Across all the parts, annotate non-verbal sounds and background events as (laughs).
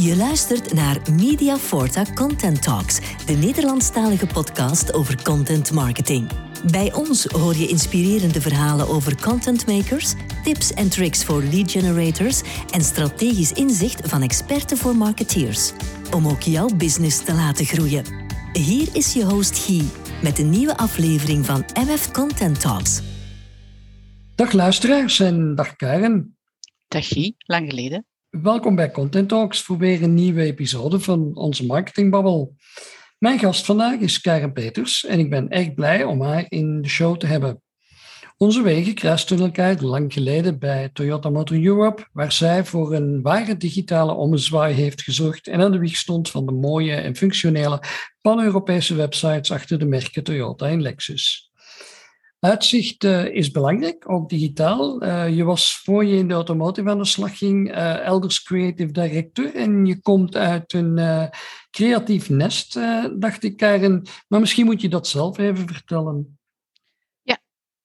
Je luistert naar Media Forta Content Talks, de Nederlandstalige podcast over content marketing. Bij ons hoor je inspirerende verhalen over contentmakers, tips en tricks voor lead generators en strategisch inzicht van experten voor marketeers. Om ook jouw business te laten groeien. Hier is je host Guy met een nieuwe aflevering van MF Content Talks. Dag luisteraars en dag Karen. Dag Guy, lang geleden. Welkom bij Content Talks voor weer een nieuwe episode van onze marketingbabbel. Mijn gast vandaag is Karen Peters en ik ben erg blij om haar in de show te hebben. Onze wegen kruisten elkaar lang geleden bij Toyota Motor Europe, waar zij voor een ware digitale ommezwaai heeft gezorgd en aan de wieg stond van de mooie en functionele pan-Europese websites achter de merken Toyota en Lexus. Uitzicht uh, is belangrijk, ook digitaal. Uh, je was voor je in de automotive aan de slag ging, uh, elders creative director en je komt uit een creatief nest, dacht ik, Karen. Maar misschien moet je dat zelf even vertellen. Ja,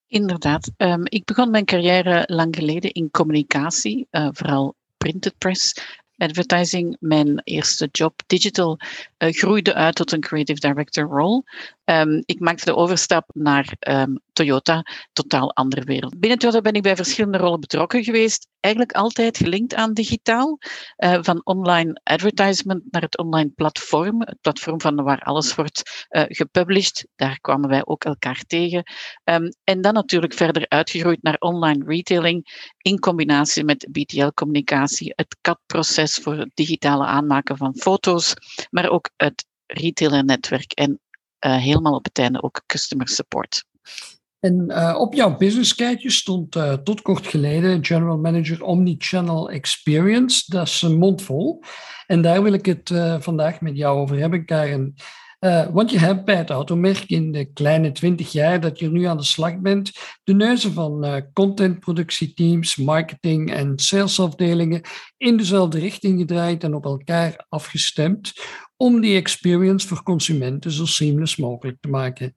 inderdaad. Um, ik begon mijn carrière lang geleden in communicatie, vooral printed press advertising, mijn eerste job digital, groeide uit tot een creative director role. Um, ik maakte de overstap naar um, Toyota, totaal andere wereld. Binnen Toyota ben ik bij verschillende rollen betrokken geweest, eigenlijk altijd gelinkt aan digitaal, uh, van online advertisement naar het online platform, het platform van waar alles wordt uh, gepublished. Daar kwamen wij ook elkaar tegen. Um, en dan natuurlijk verder uitgegroeid naar online retailing in combinatie met BTL-communicatie, het CAD-proces voor het digitale aanmaken van foto's, maar ook het retailer-netwerk en uh, helemaal op het einde ook customer support. En uh, op jouw businesskaartje stond uh, tot kort geleden General Manager Omnichannel Experience. Dat is mondvol. En daar wil ik het vandaag met jou over hebben, Karen. want je hebt bij het automerk in de kleine twintig jaar dat je nu aan de slag bent, de neuzen van contentproductieteams, marketing en salesafdelingen in dezelfde richting gedraaid en op elkaar afgestemd om die experience voor consumenten zo seamless mogelijk te maken.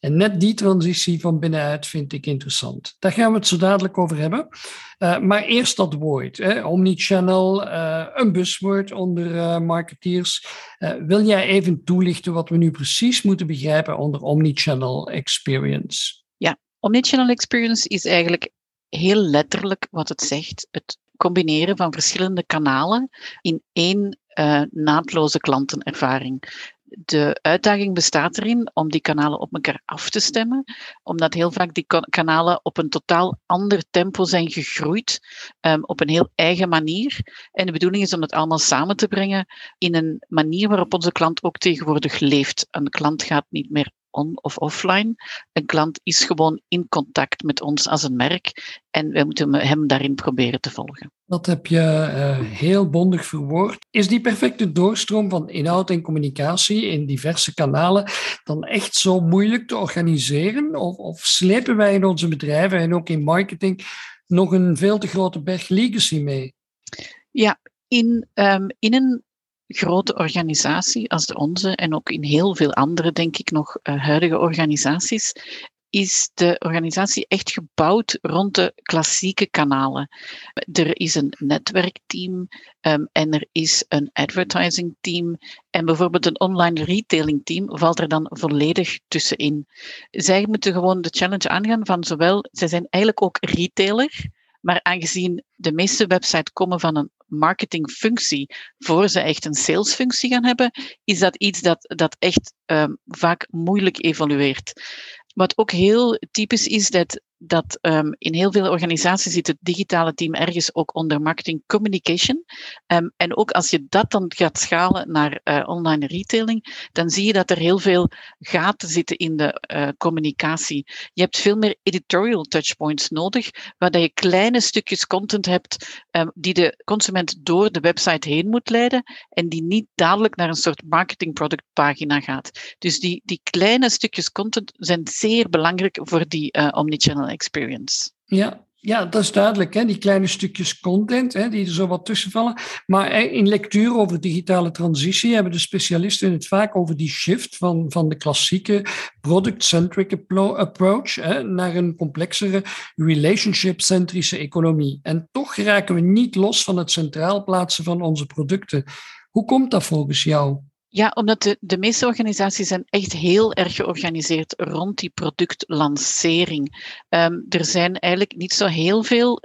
En net die transitie van binnenuit vind ik interessant. Daar gaan we het zo dadelijk over hebben. Uh, maar eerst dat woord, hè, omnichannel, uh, een buzzword onder uh, marketeers. wil jij even toelichten wat we nu precies moeten begrijpen onder omnichannel experience? Ja, omnichannel experience is eigenlijk heel letterlijk wat het zegt. Het combineren van verschillende kanalen in één uh, naadloze klantenervaring. De uitdaging bestaat erin om die kanalen op elkaar af te stemmen, omdat heel vaak die kanalen op een totaal ander tempo zijn gegroeid, um, op een heel eigen manier. En de bedoeling is om het allemaal samen te brengen in een manier waarop onze klant ook tegenwoordig leeft. Een klant gaat niet meer on of offline. Een klant is gewoon in contact met ons als een merk en wij moeten hem daarin proberen te volgen. Dat heb je uh, heel bondig verwoord. Is die perfecte doorstroom van inhoud en communicatie in diverse kanalen dan echt zo moeilijk te organiseren? Of, of slepen wij in onze bedrijven en ook in marketing nog een veel te grote berg legacy mee? Ja, in, um, in een grote organisatie als de onze en ook in heel veel andere, denk ik, nog uh, huidige organisaties, is de organisatie echt gebouwd rond de klassieke kanalen. Er is een netwerkteam um, en er is een advertising team en bijvoorbeeld een online retailing team valt er dan volledig tussenin. Zij moeten gewoon de challenge aangaan van zowel, zij zijn eigenlijk ook retailer, maar aangezien de meeste websites komen van een marketingfunctie voor ze echt een salesfunctie gaan hebben, is dat iets dat, dat echt um, vaak moeilijk evolueert. Wat ook heel typisch is, dat dat um, in heel veel organisaties zit het digitale team ergens ook onder marketing communication. Um, en ook als je dat dan gaat schalen naar uh, online retailing, dan zie je dat er heel veel gaten zitten in de uh, communicatie. Je hebt veel meer editorial touchpoints nodig, waar je kleine stukjes content hebt um, die de consument door de website heen moet leiden en die niet dadelijk naar een soort marketing product pagina gaat. Dus die, die kleine stukjes content zijn zeer belangrijk voor die uh, omnichannel experience. Ja, Ja, dat is duidelijk. Hè? Die kleine stukjes content hè, die er zo wat tussen vallen. Maar in lectuur over digitale transitie hebben de specialisten het vaak over die shift van, van de klassieke product-centric approach hè, naar een complexere relationship-centrische economie. En toch raken we niet los van het centraal plaatsen van onze producten. Hoe komt dat volgens jou? Ja, omdat de, de meeste organisaties zijn echt heel erg georganiseerd rond die productlancering. Um, er zijn eigenlijk niet zo heel veel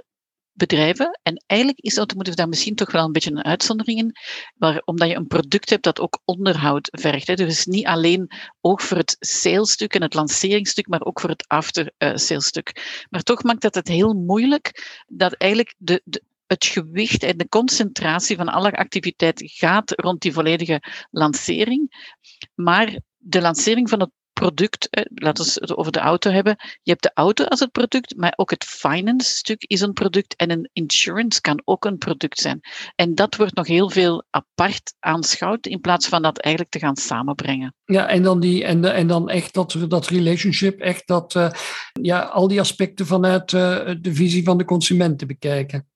bedrijven. En eigenlijk is automotive daar misschien toch wel een beetje een uitzondering in, maar omdat je een product hebt dat ook onderhoud vergt. Hè. Dus niet alleen ook voor het salesstuk en het lanceringsstuk, maar ook voor het after-salesstuk. Maar toch maakt dat het heel moeilijk dat eigenlijk de, de, het gewicht en de concentratie van alle activiteit gaat rond die volledige lancering. Maar de lancering van het product, laten we het over de auto hebben. Je hebt de auto als het product, maar ook het finance stuk is een product en een insurance kan ook een product zijn. En dat wordt nog heel veel apart aanschouwd in plaats van dat eigenlijk te gaan samenbrengen. Ja, en dan, die, en, en dan echt dat, dat relationship, echt dat, uh, ja, al die aspecten vanuit uh, de visie van de consument te bekijken.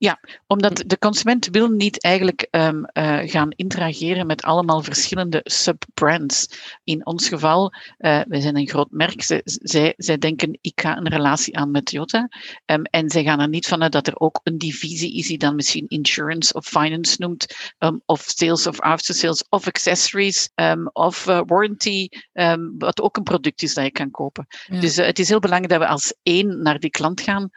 Ja, omdat de consument wil niet eigenlijk um, uh, gaan interageren met allemaal verschillende subbrands. In ons geval, uh, wij zijn een groot merk, zij, zij, zij denken ik ga een relatie aan met Toyota. Um, en zij gaan er niet vanuit dat er ook een divisie is die dan misschien insurance of finance noemt, um, of sales of after sales, of accessories, of uh, warranty, wat ook een product is dat je kan kopen. Ja. Dus het is heel belangrijk dat we als één naar die klant gaan,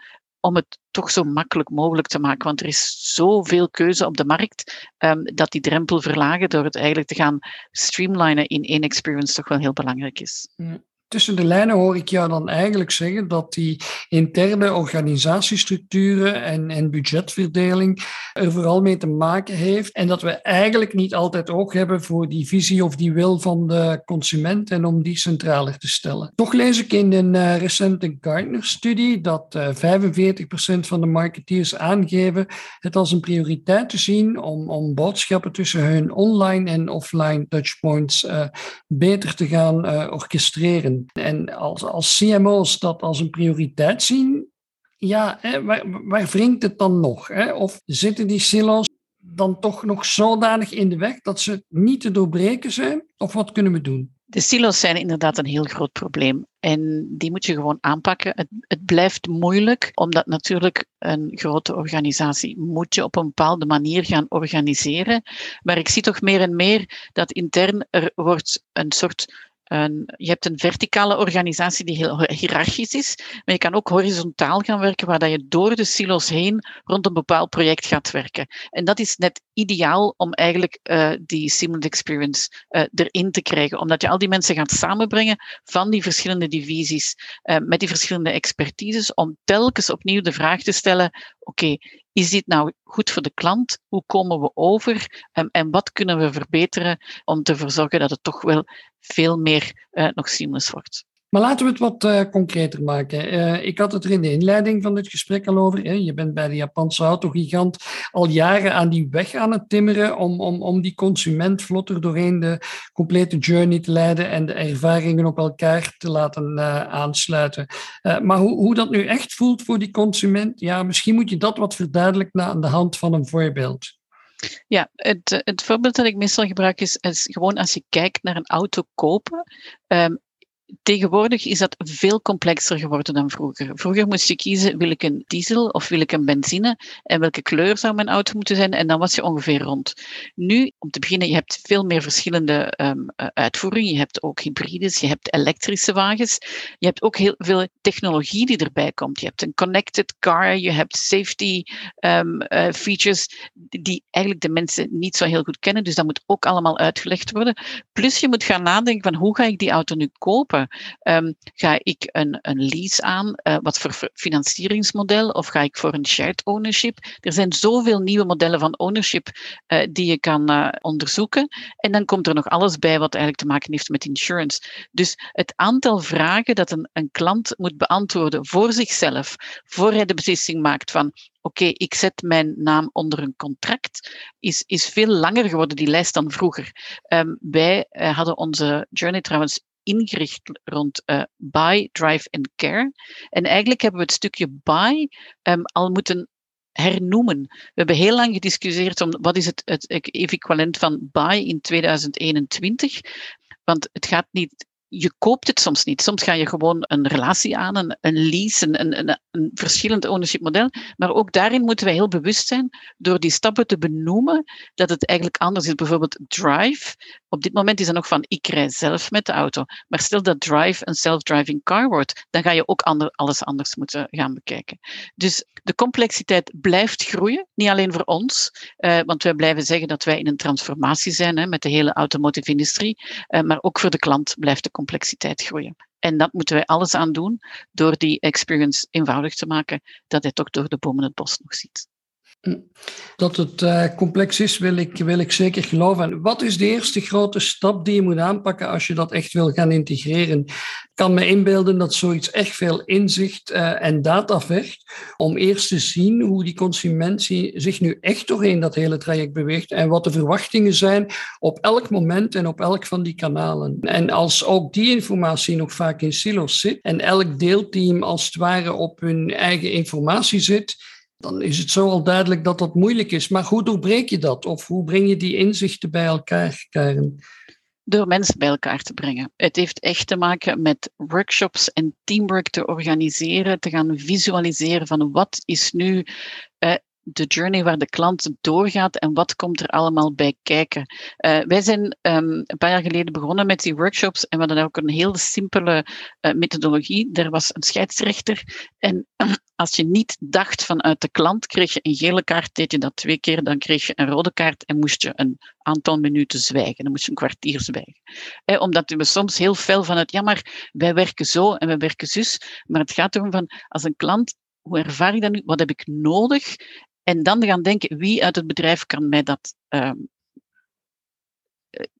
om het toch zo makkelijk mogelijk te maken. Want er is zoveel keuze op de markt um, dat die drempel verlagen door het eigenlijk te gaan streamlinen in één experience toch wel heel belangrijk is. Ja tussen de lijnen hoor ik jou dan eigenlijk zeggen dat die interne organisatiestructuren en, en budgetverdeling er vooral mee te maken heeft. En dat we eigenlijk niet altijd oog hebben voor die visie of die wil van de consument en om die centraler te stellen. Toch lees ik in een uh, recente Gartner-studie dat uh, eh, 45% van de marketeers aangeven het als een prioriteit te zien om, om boodschappen tussen hun online en offline touchpoints uh, beter te gaan orchestreren. En als, als CMO's dat als een prioriteit zien, ja, hè, waar, wringt het dan nog? Hè? Of zitten die silo's dan toch nog zodanig in de weg dat ze niet te doorbreken zijn? Of wat kunnen we doen? De silo's zijn inderdaad een heel groot probleem. En die moet je gewoon aanpakken. Het, het, blijft moeilijk, omdat natuurlijk een grote organisatie moet je op een bepaalde manier gaan organiseren. Maar ik zie toch meer en meer dat intern er wordt een soort een, je hebt een verticale organisatie die heel hiërarchisch is, maar je kan ook horizontaal gaan werken, waar je door de silo's heen rond een bepaald project gaat werken. En dat is net ideaal om eigenlijk uh, die seamless experience uh, erin te krijgen, omdat je al die mensen gaat samenbrengen van die verschillende divisies, uh, met die verschillende expertises, om telkens opnieuw de vraag te stellen, oké, is dit nou goed voor de klant? Hoe komen we over? Um, en wat kunnen we verbeteren om te zorgen dat het toch wel veel meer uh, nog seamless wordt? Maar laten we het wat uh, concreter maken. Uh, ik had het er in de inleiding van dit gesprek al over. Hè. Je bent bij de Japanse autogigant al jaren aan die weg aan het timmeren om, om, om die consument vlotter doorheen de complete journey te leiden en de ervaringen op elkaar te laten uh, aansluiten. maar hoe, hoe dat nu echt voelt voor die consument, ja, misschien moet je dat wat verduidelijken aan de hand van een voorbeeld. Ja, het, het voorbeeld dat ik meestal gebruik is, is gewoon als je kijkt naar een auto kopen. Um, tegenwoordig is dat veel complexer geworden dan vroeger. Vroeger moest je kiezen, wil ik een diesel of wil ik een benzine? En welke kleur zou mijn auto moeten zijn? En dan was je ongeveer rond. Nu, om te beginnen, je hebt veel meer verschillende um, uitvoeringen. Je hebt ook hybrides, je hebt elektrische wagens. Je hebt ook heel veel technologie die erbij komt. Je hebt een connected car, je hebt safety um, uh, features die eigenlijk de mensen niet zo heel goed kennen. Dus dat moet ook allemaal uitgelegd worden. Plus je moet gaan nadenken van hoe ga ik die auto nu kopen? Um, ga ik een, een lease aan? Uh, wat voor financieringsmodel? Of ga ik voor een shared ownership? Er zijn zoveel nieuwe modellen van ownership uh, die je kan uh, onderzoeken. En dan komt er nog alles bij wat eigenlijk te maken heeft met insurance. Dus het aantal vragen dat een, een klant moet beantwoorden voor zichzelf, voor hij de beslissing maakt van oké, ik zet mijn naam onder een contract, is, is veel langer geworden, die lijst, dan vroeger. Um, wij hadden onze journey trouwens ingericht rond uh, buy, drive en care. En eigenlijk hebben we het stukje buy um, al moeten hernoemen. We hebben heel lang gediscussieerd om wat is het, het equivalent van buy in 2021. Want het gaat niet je koopt het soms niet. Soms ga je gewoon een relatie aan, een, een lease, een, een, een verschillend ownership model. Maar ook daarin moeten wij heel bewust zijn door die stappen te benoemen dat het eigenlijk anders is. Bijvoorbeeld drive. Op dit moment is het nog van ik rij zelf met de auto. Maar stel dat drive een self-driving car wordt, dan ga je ook ander, alles anders moeten gaan bekijken. Dus de complexiteit blijft groeien. Niet alleen voor ons, uh, want wij blijven zeggen dat wij in een transformatie zijn hè, met de hele automotive industrie. Uh, maar ook voor de klant blijft de complexiteit groeien. En dat moeten wij alles aan doen door die experience eenvoudig te maken, dat hij toch door de bomen het bos nog ziet. Dat het uh, complex is, wil ik, wil ik zeker geloven. wat is de eerste grote stap die je moet aanpakken als je dat echt wil gaan integreren? Ik kan me inbeelden dat zoiets echt veel inzicht uh, en data vergt om eerst te zien hoe die consument zich nu echt doorheen dat hele traject beweegt en wat de verwachtingen zijn op elk moment en op elk van die kanalen. En als ook die informatie nog vaak in silos zit en elk deelteam als het ware op hun eigen informatie zit, dan is het zo al duidelijk dat dat moeilijk is. Maar hoe doorbreek je dat? Of hoe breng je die inzichten bij elkaar, Karen? Door mensen bij elkaar te brengen. Het heeft echt te maken met workshops en teamwork te organiseren, te gaan visualiseren van wat is nu eh, de journey waar de klant doorgaat en wat komt er allemaal bij kijken. Uh, wij zijn um, een paar jaar geleden begonnen met die workshops en we hadden ook een heel simpele uh, methodologie. Er was een scheidsrechter en als je niet dacht vanuit de klant, kreeg je een gele kaart, deed je dat twee keer, dan kreeg je een rode kaart en moest je een aantal minuten zwijgen. Dan moest je een kwartier zwijgen. Eh, omdat we soms heel fel vanuit, ja maar wij werken zo en wij werken zus, maar het gaat erom van, als een klant hoe ervaar ik dat nu? Wat heb ik nodig? En dan gaan denken, wie uit het bedrijf kan mij dat, uh,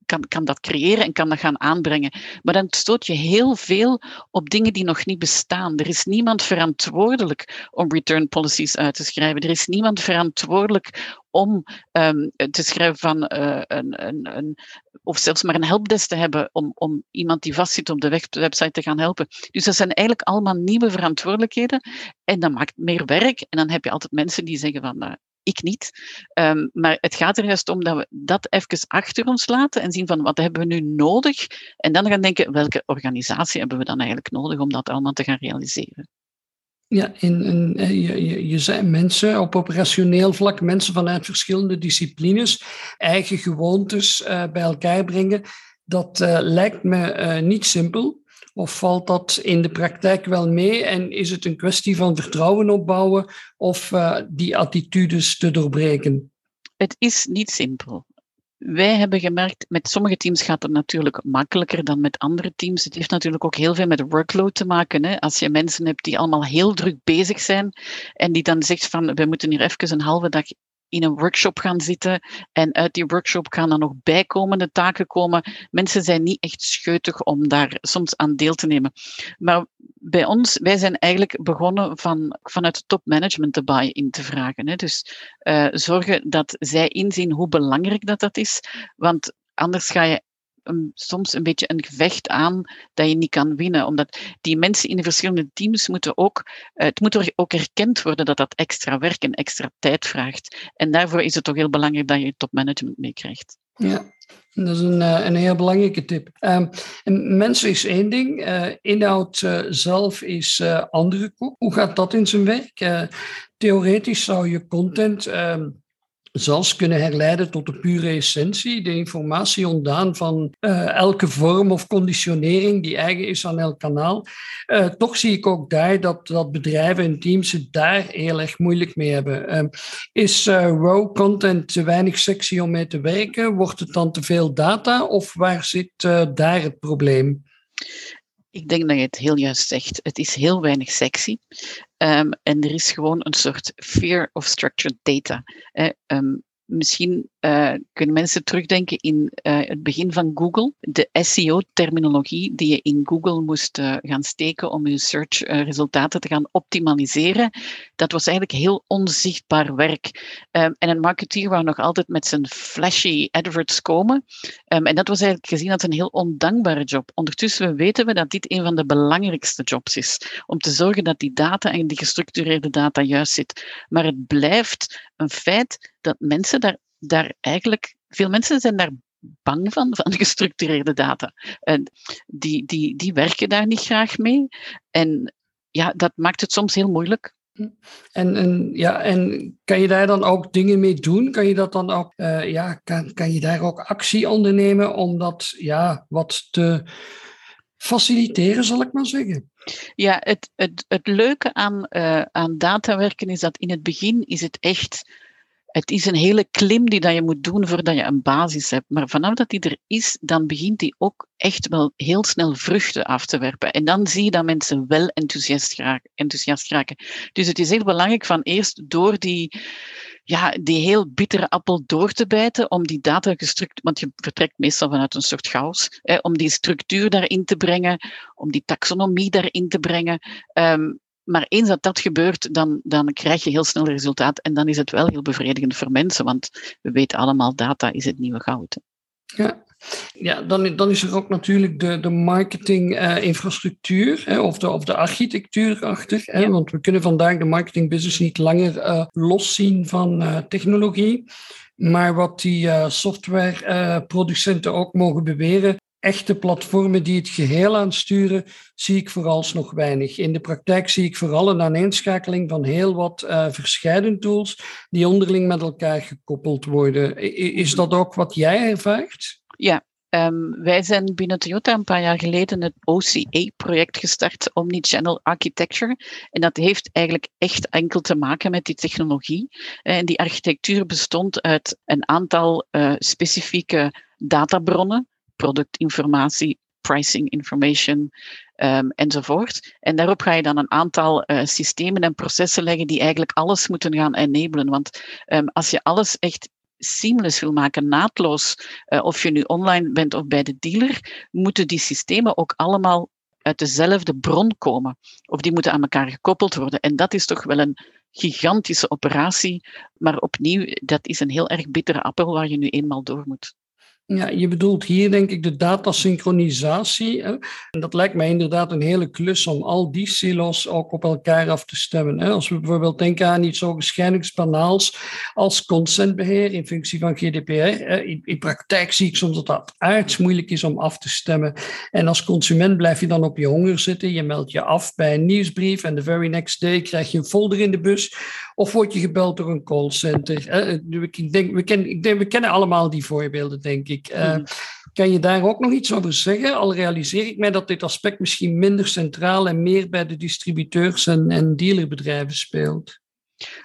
kan, kan dat creëren en kan dat gaan aanbrengen. Maar dan stoot je heel veel op dingen die nog niet bestaan. Er is niemand verantwoordelijk om return policies uit te schrijven. Er is niemand verantwoordelijk om um, te schrijven van uh, een, een, een, of zelfs maar een helpdesk te hebben om, om iemand die vastzit op de website te gaan helpen. Dus dat zijn eigenlijk allemaal nieuwe verantwoordelijkheden en dat maakt meer werk en dan heb je altijd mensen die zeggen van uh, ik niet. Um, maar het gaat er juist om dat we dat even achter ons laten en zien van wat hebben we nu nodig en dan gaan denken welke organisatie hebben we dan eigenlijk nodig om dat allemaal te gaan realiseren. Ja, in, je, je, zei mensen op operationeel vlak, mensen vanuit verschillende disciplines, eigen gewoontes uh, bij elkaar brengen. Dat uh, lijkt me niet simpel. Of valt dat in de praktijk wel mee en is het een kwestie van vertrouwen opbouwen of die attitudes te doorbreken? Het is niet simpel. Wij hebben gemerkt, met sommige teams gaat het natuurlijk makkelijker dan met andere teams. Het heeft natuurlijk ook heel veel met workload te maken. Hè. Als je mensen hebt die allemaal heel druk bezig zijn en die dan zegt van we moeten hier even een halve dag in een workshop gaan zitten en uit die workshop gaan dan nog bijkomende taken komen. Mensen zijn niet echt scheutig om daar soms aan deel te nemen. Maar bij ons, wij zijn eigenlijk begonnen van, vanuit topmanagement de buy-in te vragen. Hè. Dus uh, zorgen dat zij inzien hoe belangrijk dat, dat is. Want anders ga je een, soms een beetje een gevecht aan dat je niet kan winnen. Omdat die mensen in de verschillende teams moeten ook, uh, het moet er ook erkend worden dat dat extra werk en extra tijd vraagt. En daarvoor is het toch heel belangrijk dat je topmanagement meekrijgt. Ja, dat is een, eh, een heel belangrijke tip. Um, mensen is één ding, uh, inhoud uh, zelf is andere koek. Hoe gaat dat in zijn werk? theoretisch zou je content um, zelfs kunnen herleiden tot de pure essentie, de informatie ontdaan van uh, elke vorm of conditionering die eigen is aan elk kanaal. Uh, toch zie ik ook daar dat, dat bedrijven en teams het daar heel erg moeilijk mee hebben. Uh, is raw content te weinig sexy om mee te werken? Wordt het dan te veel data of waar zit daar het probleem? Ik denk dat je het heel juist zegt. Het is heel weinig sexy. Um, en er is gewoon een soort fear of structured data. Um, Misschien uh, kunnen mensen terugdenken in uh, het begin van Google. De SEO-terminologie die je in Google moest uh, gaan steken om je search-resultaten te gaan optimaliseren. Dat was eigenlijk heel onzichtbaar werk. Um, en een marketeer wou nog altijd met zijn flashy adverts komen. Um, en dat was eigenlijk gezien als een heel ondankbare job. Ondertussen weten we dat dit een van de belangrijkste jobs is. Om te zorgen dat die data en die gestructureerde data juist zit. Maar het blijft een feit dat mensen daar, daar eigenlijk, veel mensen zijn daar bang van, van (laughs) gestructureerde data. En die, die, die werken daar niet graag mee. En ja, dat maakt het soms heel moeilijk. En, en, ja, en kan je daar dan ook dingen mee doen? Kan je dat dan ook, uh, ja, kan, kan je daar ook actie ondernemen om dat ja, wat te faciliteren, zal ik maar zeggen? Ja, het, het, het leuke aan, uh, aan datawerken is dat in het begin is het echt het is een hele klim die dat je moet doen voordat je een basis hebt. Maar vanaf dat die er is, dan begint die ook echt wel heel snel vruchten af te werpen. En dan zie je dat mensen wel enthousiast raken. Enthousiast raken. Dus het is heel belangrijk van eerst door die, ja, die heel bittere appel door te bijten, om die data gestructureerd, want je vertrekt meestal vanuit een soort chaos, hè, om die structuur daarin te brengen, om die taxonomie daarin te brengen. Um, maar eens dat dat gebeurt, dan, dan krijg je heel snel resultaat. En dan is het wel heel bevredigend voor mensen, want we weten allemaal, data is het nieuwe goud. Ja, ja dan, dan is er ook natuurlijk de, de marketinginfrastructuur uh, of, de, of de architectuur achter. Hè, want we kunnen vandaag de marketingbusiness niet langer uh, loszien van uh, technologie. Maar wat die softwareproducenten ook mogen beweren, echte platformen die het geheel aansturen, zie ik vooralsnog weinig. In de praktijk zie ik vooral een aaneenschakeling van heel wat uh, verscheiden tools die onderling met elkaar gekoppeld worden. Is dat ook wat jij ervaart? Ja, Um, wij zijn binnen Toyota een paar jaar geleden het OCA-project gestart, Omnichannel Architecture. En dat heeft eigenlijk echt enkel te maken met die technologie. En die architectuur bestond uit een aantal uh, specifieke databronnen productinformatie, pricing information um, enzovoort. En daarop ga je dan een aantal uh, systemen en processen leggen die eigenlijk alles moeten gaan enablen. Want um, als je alles echt seamless wil maken, naadloos, uh, of je nu online bent of bij de dealer, moeten die systemen ook allemaal uit dezelfde bron komen. Of die moeten aan elkaar gekoppeld worden. En dat is toch wel een gigantische operatie. Maar opnieuw, dat is een heel erg bittere appel waar je nu eenmaal door moet. Ja, je bedoelt hier denk ik de datasynchronisatie. En dat lijkt mij inderdaad een hele klus om al die silos ook op elkaar af te stemmen. Als we bijvoorbeeld denken aan iets zo gescheidingsbanaals als consentbeheer in functie van GDPR. In, in praktijk zie ik soms dat dat aards moeilijk is om af te stemmen. En als consument blijf je dan op je honger zitten. Je meldt je af bij een nieuwsbrief en the very next day krijg je een folder in de bus. Of word je gebeld door een callcenter. Ik denk, we, ik denk, we kennen allemaal die voorbeelden, denk ik. Uh, kan je daar ook nog iets over zeggen? Al realiseer ik mij dat dit aspect misschien minder centraal en meer bij de distributeurs en, en dealerbedrijven speelt.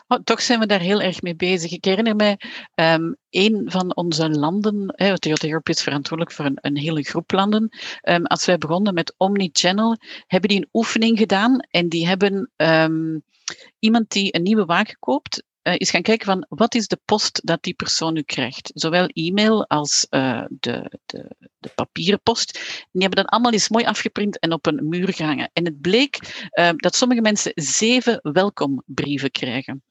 Oh, toch zijn we daar heel erg mee bezig. Ik herinner mij, um, een van onze landen, eh, Toyota Europe is verantwoordelijk voor een, een hele groep landen. Um, als wij begonnen met Omnichannel, hebben die een oefening gedaan en die hebben um, iemand die een nieuwe wagen koopt, is gaan kijken van wat is de post dat die persoon nu krijgt. Zowel e-mail als uh, de, de, de, papieren post. die hebben dat allemaal eens mooi afgeprint en op een muur gehangen. En het bleek uh, dat sommige mensen zeven welkombrieven krijgen.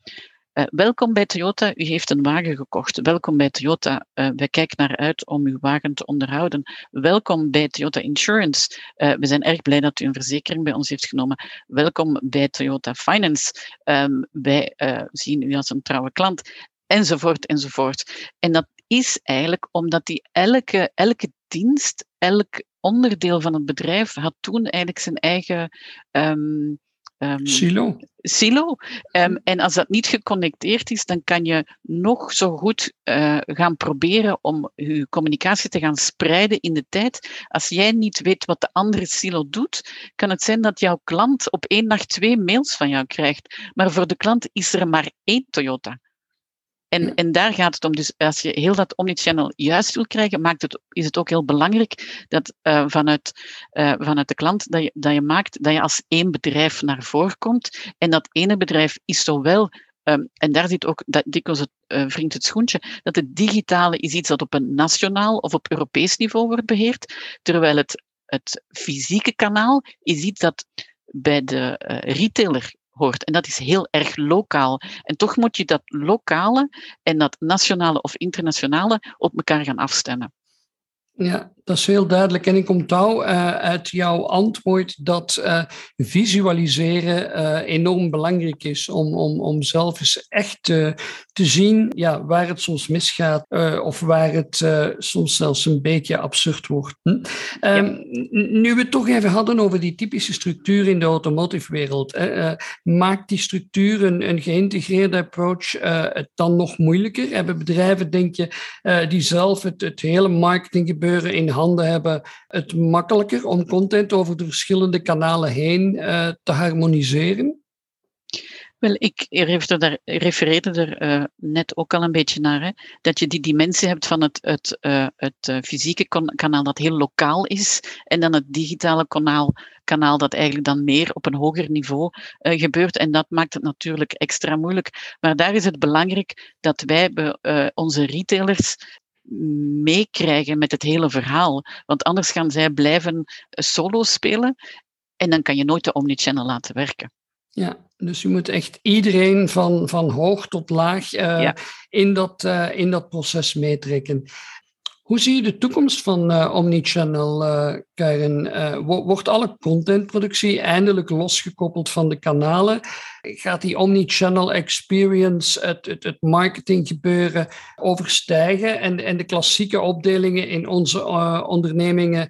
Uh, welkom bij Toyota, u heeft een wagen gekocht. Welkom bij Toyota, uh, wij kijken naar uit om uw wagen te onderhouden. Welkom bij Toyota Insurance, uh, we zijn erg blij dat u een verzekering bij ons heeft genomen. Welkom bij Toyota Finance, um, wij zien u als een trouwe klant. Enzovoort, enzovoort. En dat is eigenlijk omdat die elke, elke dienst, elk onderdeel van het bedrijf had toen eigenlijk zijn eigen um, Um, silo. Silo. Um, en als dat niet geconnecteerd is, dan kan je nog zo goed uh, gaan proberen om je communicatie te gaan spreiden in de tijd. Als jij niet weet wat de andere silo doet, kan het zijn dat jouw klant op één nacht twee mails van jou krijgt. Maar voor de klant is er maar één Toyota. En, en daar gaat het om. Dus als je heel dat omnichannel juist wil krijgen, maakt het, is het ook heel belangrijk dat uh, vanuit, uh, vanuit de klant dat je, dat je maakt dat je als één bedrijf naar voren komt. En dat ene bedrijf is zowel ehm, en daar zit ook dat, dikwijls het uh, wringt het schoentje, dat het digitale is iets dat op een nationaal of op Europees niveau wordt beheerd, terwijl het, het fysieke kanaal is iets dat bij de uh, retailer hoort. En dat is heel erg lokaal. En toch moet je dat lokale en dat nationale of internationale op elkaar gaan afstemmen. Ja, dat is heel duidelijk. En ik onthoud uh, uit jouw antwoord dat uh, visualiseren uh, enorm belangrijk is om, om, om zelf eens echt te zien ja, waar het soms misgaat of waar het soms zelfs een beetje absurd wordt. Hm? Um, Nu we het toch even hadden over die typische structuur in de automotive wereld, maakt die structuur een, een geïntegreerde approach het dan nog moeilijker? Hebben bedrijven, denk je, die zelf het, het hele marketinggebeuren in handen hebben, het makkelijker om content over de verschillende kanalen heen uh, te harmoniseren? Wel, ik refereerde er uh, net ook al een beetje naar, hè, dat je die dimensie hebt van het, het, uh, het fysieke kanaal dat heel lokaal is en dan het digitale kanaal, kanaal dat eigenlijk dan meer op een hoger niveau gebeurt. En dat maakt het natuurlijk extra moeilijk. Maar daar is het belangrijk dat wij onze retailers meekrijgen met het hele verhaal. Want anders gaan zij blijven solo spelen en dan kan je nooit de omnichannel laten werken. Ja, dus je moet echt iedereen van, van hoog tot laag uh, ja. in, dat, uh, in dat proces meetrekken. Hoe zie je de toekomst van uh, Omnichannel, uh, Karen? Uh, wordt alle contentproductie eindelijk losgekoppeld van de kanalen? Gaat die Omnichannel experience, het, het, het marketinggebeuren, overstijgen? En, en de klassieke opdelingen in onze ondernemingen,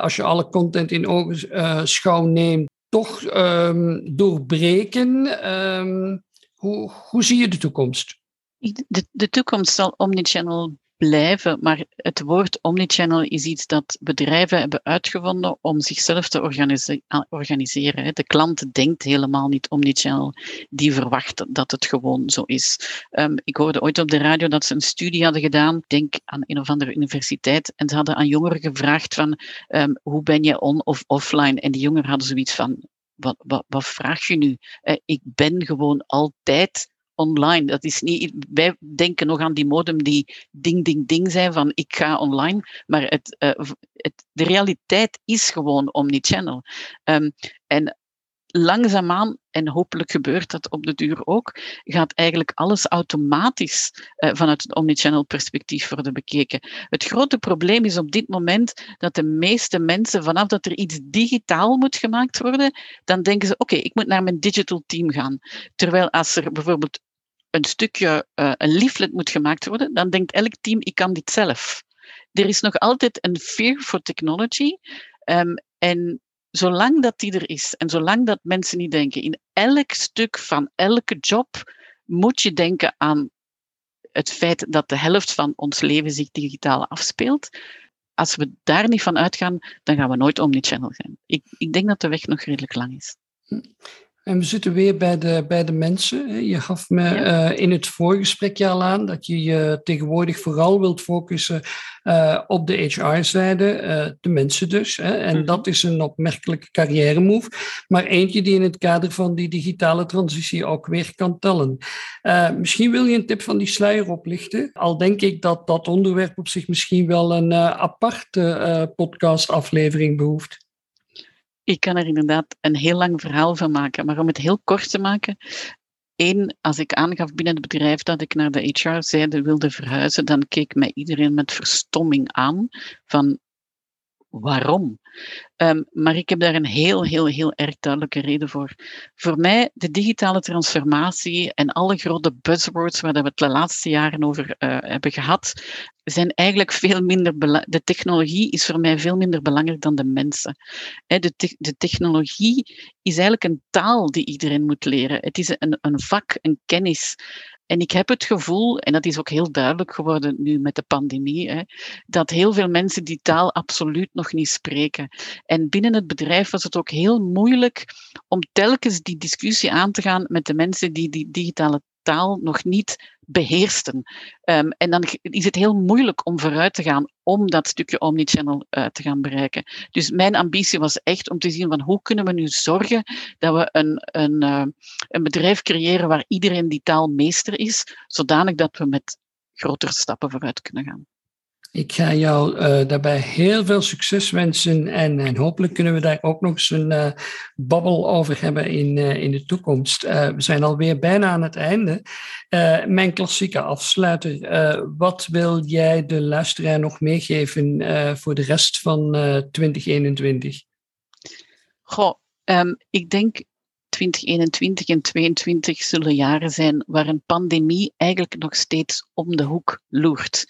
als je alle content in ogenschouw neemt, toch um, doorbreken? Um, hoe, hoe zie je de toekomst? De, de toekomst zal Omnichannel blijven, maar het woord omnichannel is iets dat bedrijven hebben uitgevonden om zichzelf te organiseren. De klant denkt helemaal niet omnichannel, die verwacht dat het gewoon zo is. Um, ik hoorde ooit op de radio dat ze een studie hadden gedaan, denk aan een of andere universiteit, en ze hadden aan jongeren gevraagd van um, hoe ben je on of offline? En die jongeren hadden zoiets van, wat, wat, wat vraag je nu? Uh, ik ben gewoon altijd online. Dat is niet, wij denken nog aan die modem die ding, ding, ding zijn van ik ga online. Maar het, uh, het, de realiteit is gewoon omnichannel. Um, en langzaamaan, en hopelijk gebeurt dat op de duur ook, gaat eigenlijk alles automatisch uh, vanuit het omnichannel perspectief worden bekeken. Het grote probleem is op dit moment dat de meeste mensen, vanaf dat er iets digitaal moet gemaakt worden, dan denken ze, oké, ik moet naar mijn digital team gaan. Terwijl als er bijvoorbeeld een stukje, uh, een leaflet moet gemaakt worden, dan denkt elk team, ik kan dit zelf. Er is nog altijd een fear for technology. Um, en zolang dat die er is en zolang dat mensen niet denken, in elk stuk van elke job moet je denken aan het feit dat de helft van ons leven zich digitaal afspeelt. Als we daar niet van uitgaan, dan gaan we nooit omnichannel zijn. Ik, ik denk dat de weg nog redelijk lang is. En we zitten weer bij de, bij de mensen. Je gaf me ja. uh, in het voorgesprekje al aan dat je je tegenwoordig vooral wilt focussen uh, op de HR-zijde, uh, de mensen dus. Hè? En mm-hmm. dat is een opmerkelijke carrière move, maar eentje die in het kader van die digitale transitie ook weer kan tellen. misschien wil je een tip van die sluier oplichten. Al denk ik dat dat onderwerp op zich misschien wel een aparte podcastaflevering behoeft. Ik kan er inderdaad een heel lang verhaal van maken, maar om het heel kort te maken. Eén, als ik aangaf binnen het bedrijf dat ik naar de HR-zijde wilde verhuizen, dan keek mij iedereen met verstomming aan van waarom. Um, maar ik heb daar een heel, heel, heel erg duidelijke reden voor. Voor mij, de digitale transformatie en alle grote buzzwords waar we het de laatste jaren over uh, hebben gehad, zijn eigenlijk veel minder. De technologie is voor mij veel minder belangrijk dan de mensen. De, de technologie is eigenlijk een taal die iedereen moet leren. Het is een, een vak, een kennis. En ik heb het gevoel, en dat is ook heel duidelijk geworden nu met de pandemie, hè, dat heel veel mensen die taal absoluut nog niet spreken. En binnen het bedrijf was het ook heel moeilijk om telkens die discussie aan te gaan met de mensen die die digitale taal nog niet beheersten. Um, en dan is het heel moeilijk om vooruit te gaan om dat stukje omnichannel uh, te gaan bereiken. Dus mijn ambitie was echt om te zien van hoe kunnen we nu zorgen dat we een, een, uh, een bedrijf creëren waar iedereen die taal meester is, zodanig dat we met grotere stappen vooruit kunnen gaan. Ik ga jou uh, daarbij heel veel succes wensen en, en, hopelijk kunnen we daar ook nog eens een uh, babbel over hebben in, uh, in de toekomst. we zijn alweer bijna aan het einde. mijn klassieke afsluiter. wat wil jij de luisteraar nog meegeven voor de rest van 2021? Goh, um, ik denk 2021 en 2022 zullen jaren zijn waar een pandemie eigenlijk nog steeds om de hoek loert.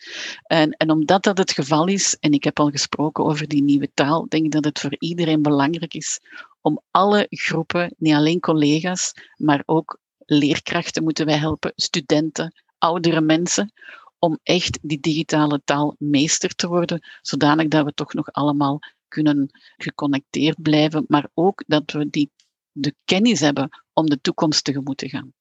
En, en omdat dat het geval is, en ik heb al gesproken over die nieuwe taal, denk ik dat het voor iedereen belangrijk is om alle groepen, niet alleen collega's, maar ook leerkrachten moeten wij helpen, studenten, oudere mensen, om echt die digitale taal meester te worden, zodanig dat we toch nog allemaal kunnen geconnecteerd blijven, maar ook dat we die de kennis hebben om de toekomst tegemoet te gaan.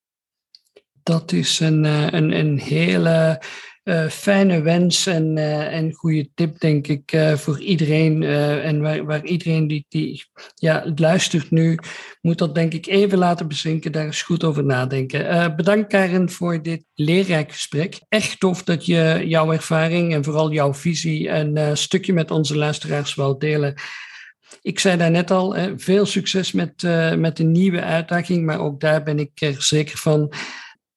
Dat is een, eh, een, een hele uh, fijne wens en, uh, en goede tip, denk ik, voor iedereen. en waar, waar iedereen die, die ja, luistert nu, moet dat denk ik even laten bezinken, daar eens goed over nadenken. bedankt Karen voor dit leerrijk gesprek. Echt tof dat je jouw ervaring en vooral jouw visie een stukje met onze luisteraars wil delen. Ik zei daar net al, veel succes met, uh, met de nieuwe uitdaging, maar ook daar ben ik er zeker van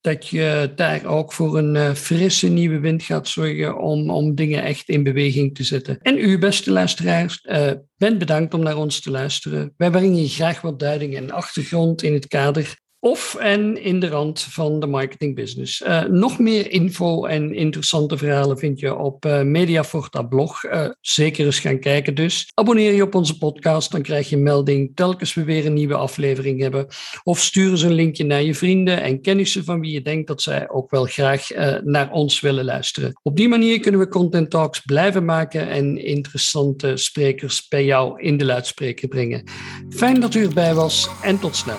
dat je daar ook voor een uh, frisse nieuwe wind gaat zorgen om, om dingen echt in beweging te zetten. En u, beste luisteraars, uh, ben bedankt om naar ons te luisteren. Wij brengen je graag wat duiding en achtergrond in het kader of en in de rand van de marketing business. Uh, nog meer info en interessante verhalen vind je op uh, Mediaforta blog. Uh, zeker eens gaan kijken dus. Abonneer je op onze podcast, dan krijg je melding telkens we weer een nieuwe aflevering hebben. Of stuur eens een linkje naar je vrienden en kennissen van wie je denkt dat zij ook wel graag naar ons willen luisteren. Op die manier kunnen we Content Talks blijven maken en interessante sprekers bij jou in de luidspreker brengen. Fijn dat u erbij was en tot snel.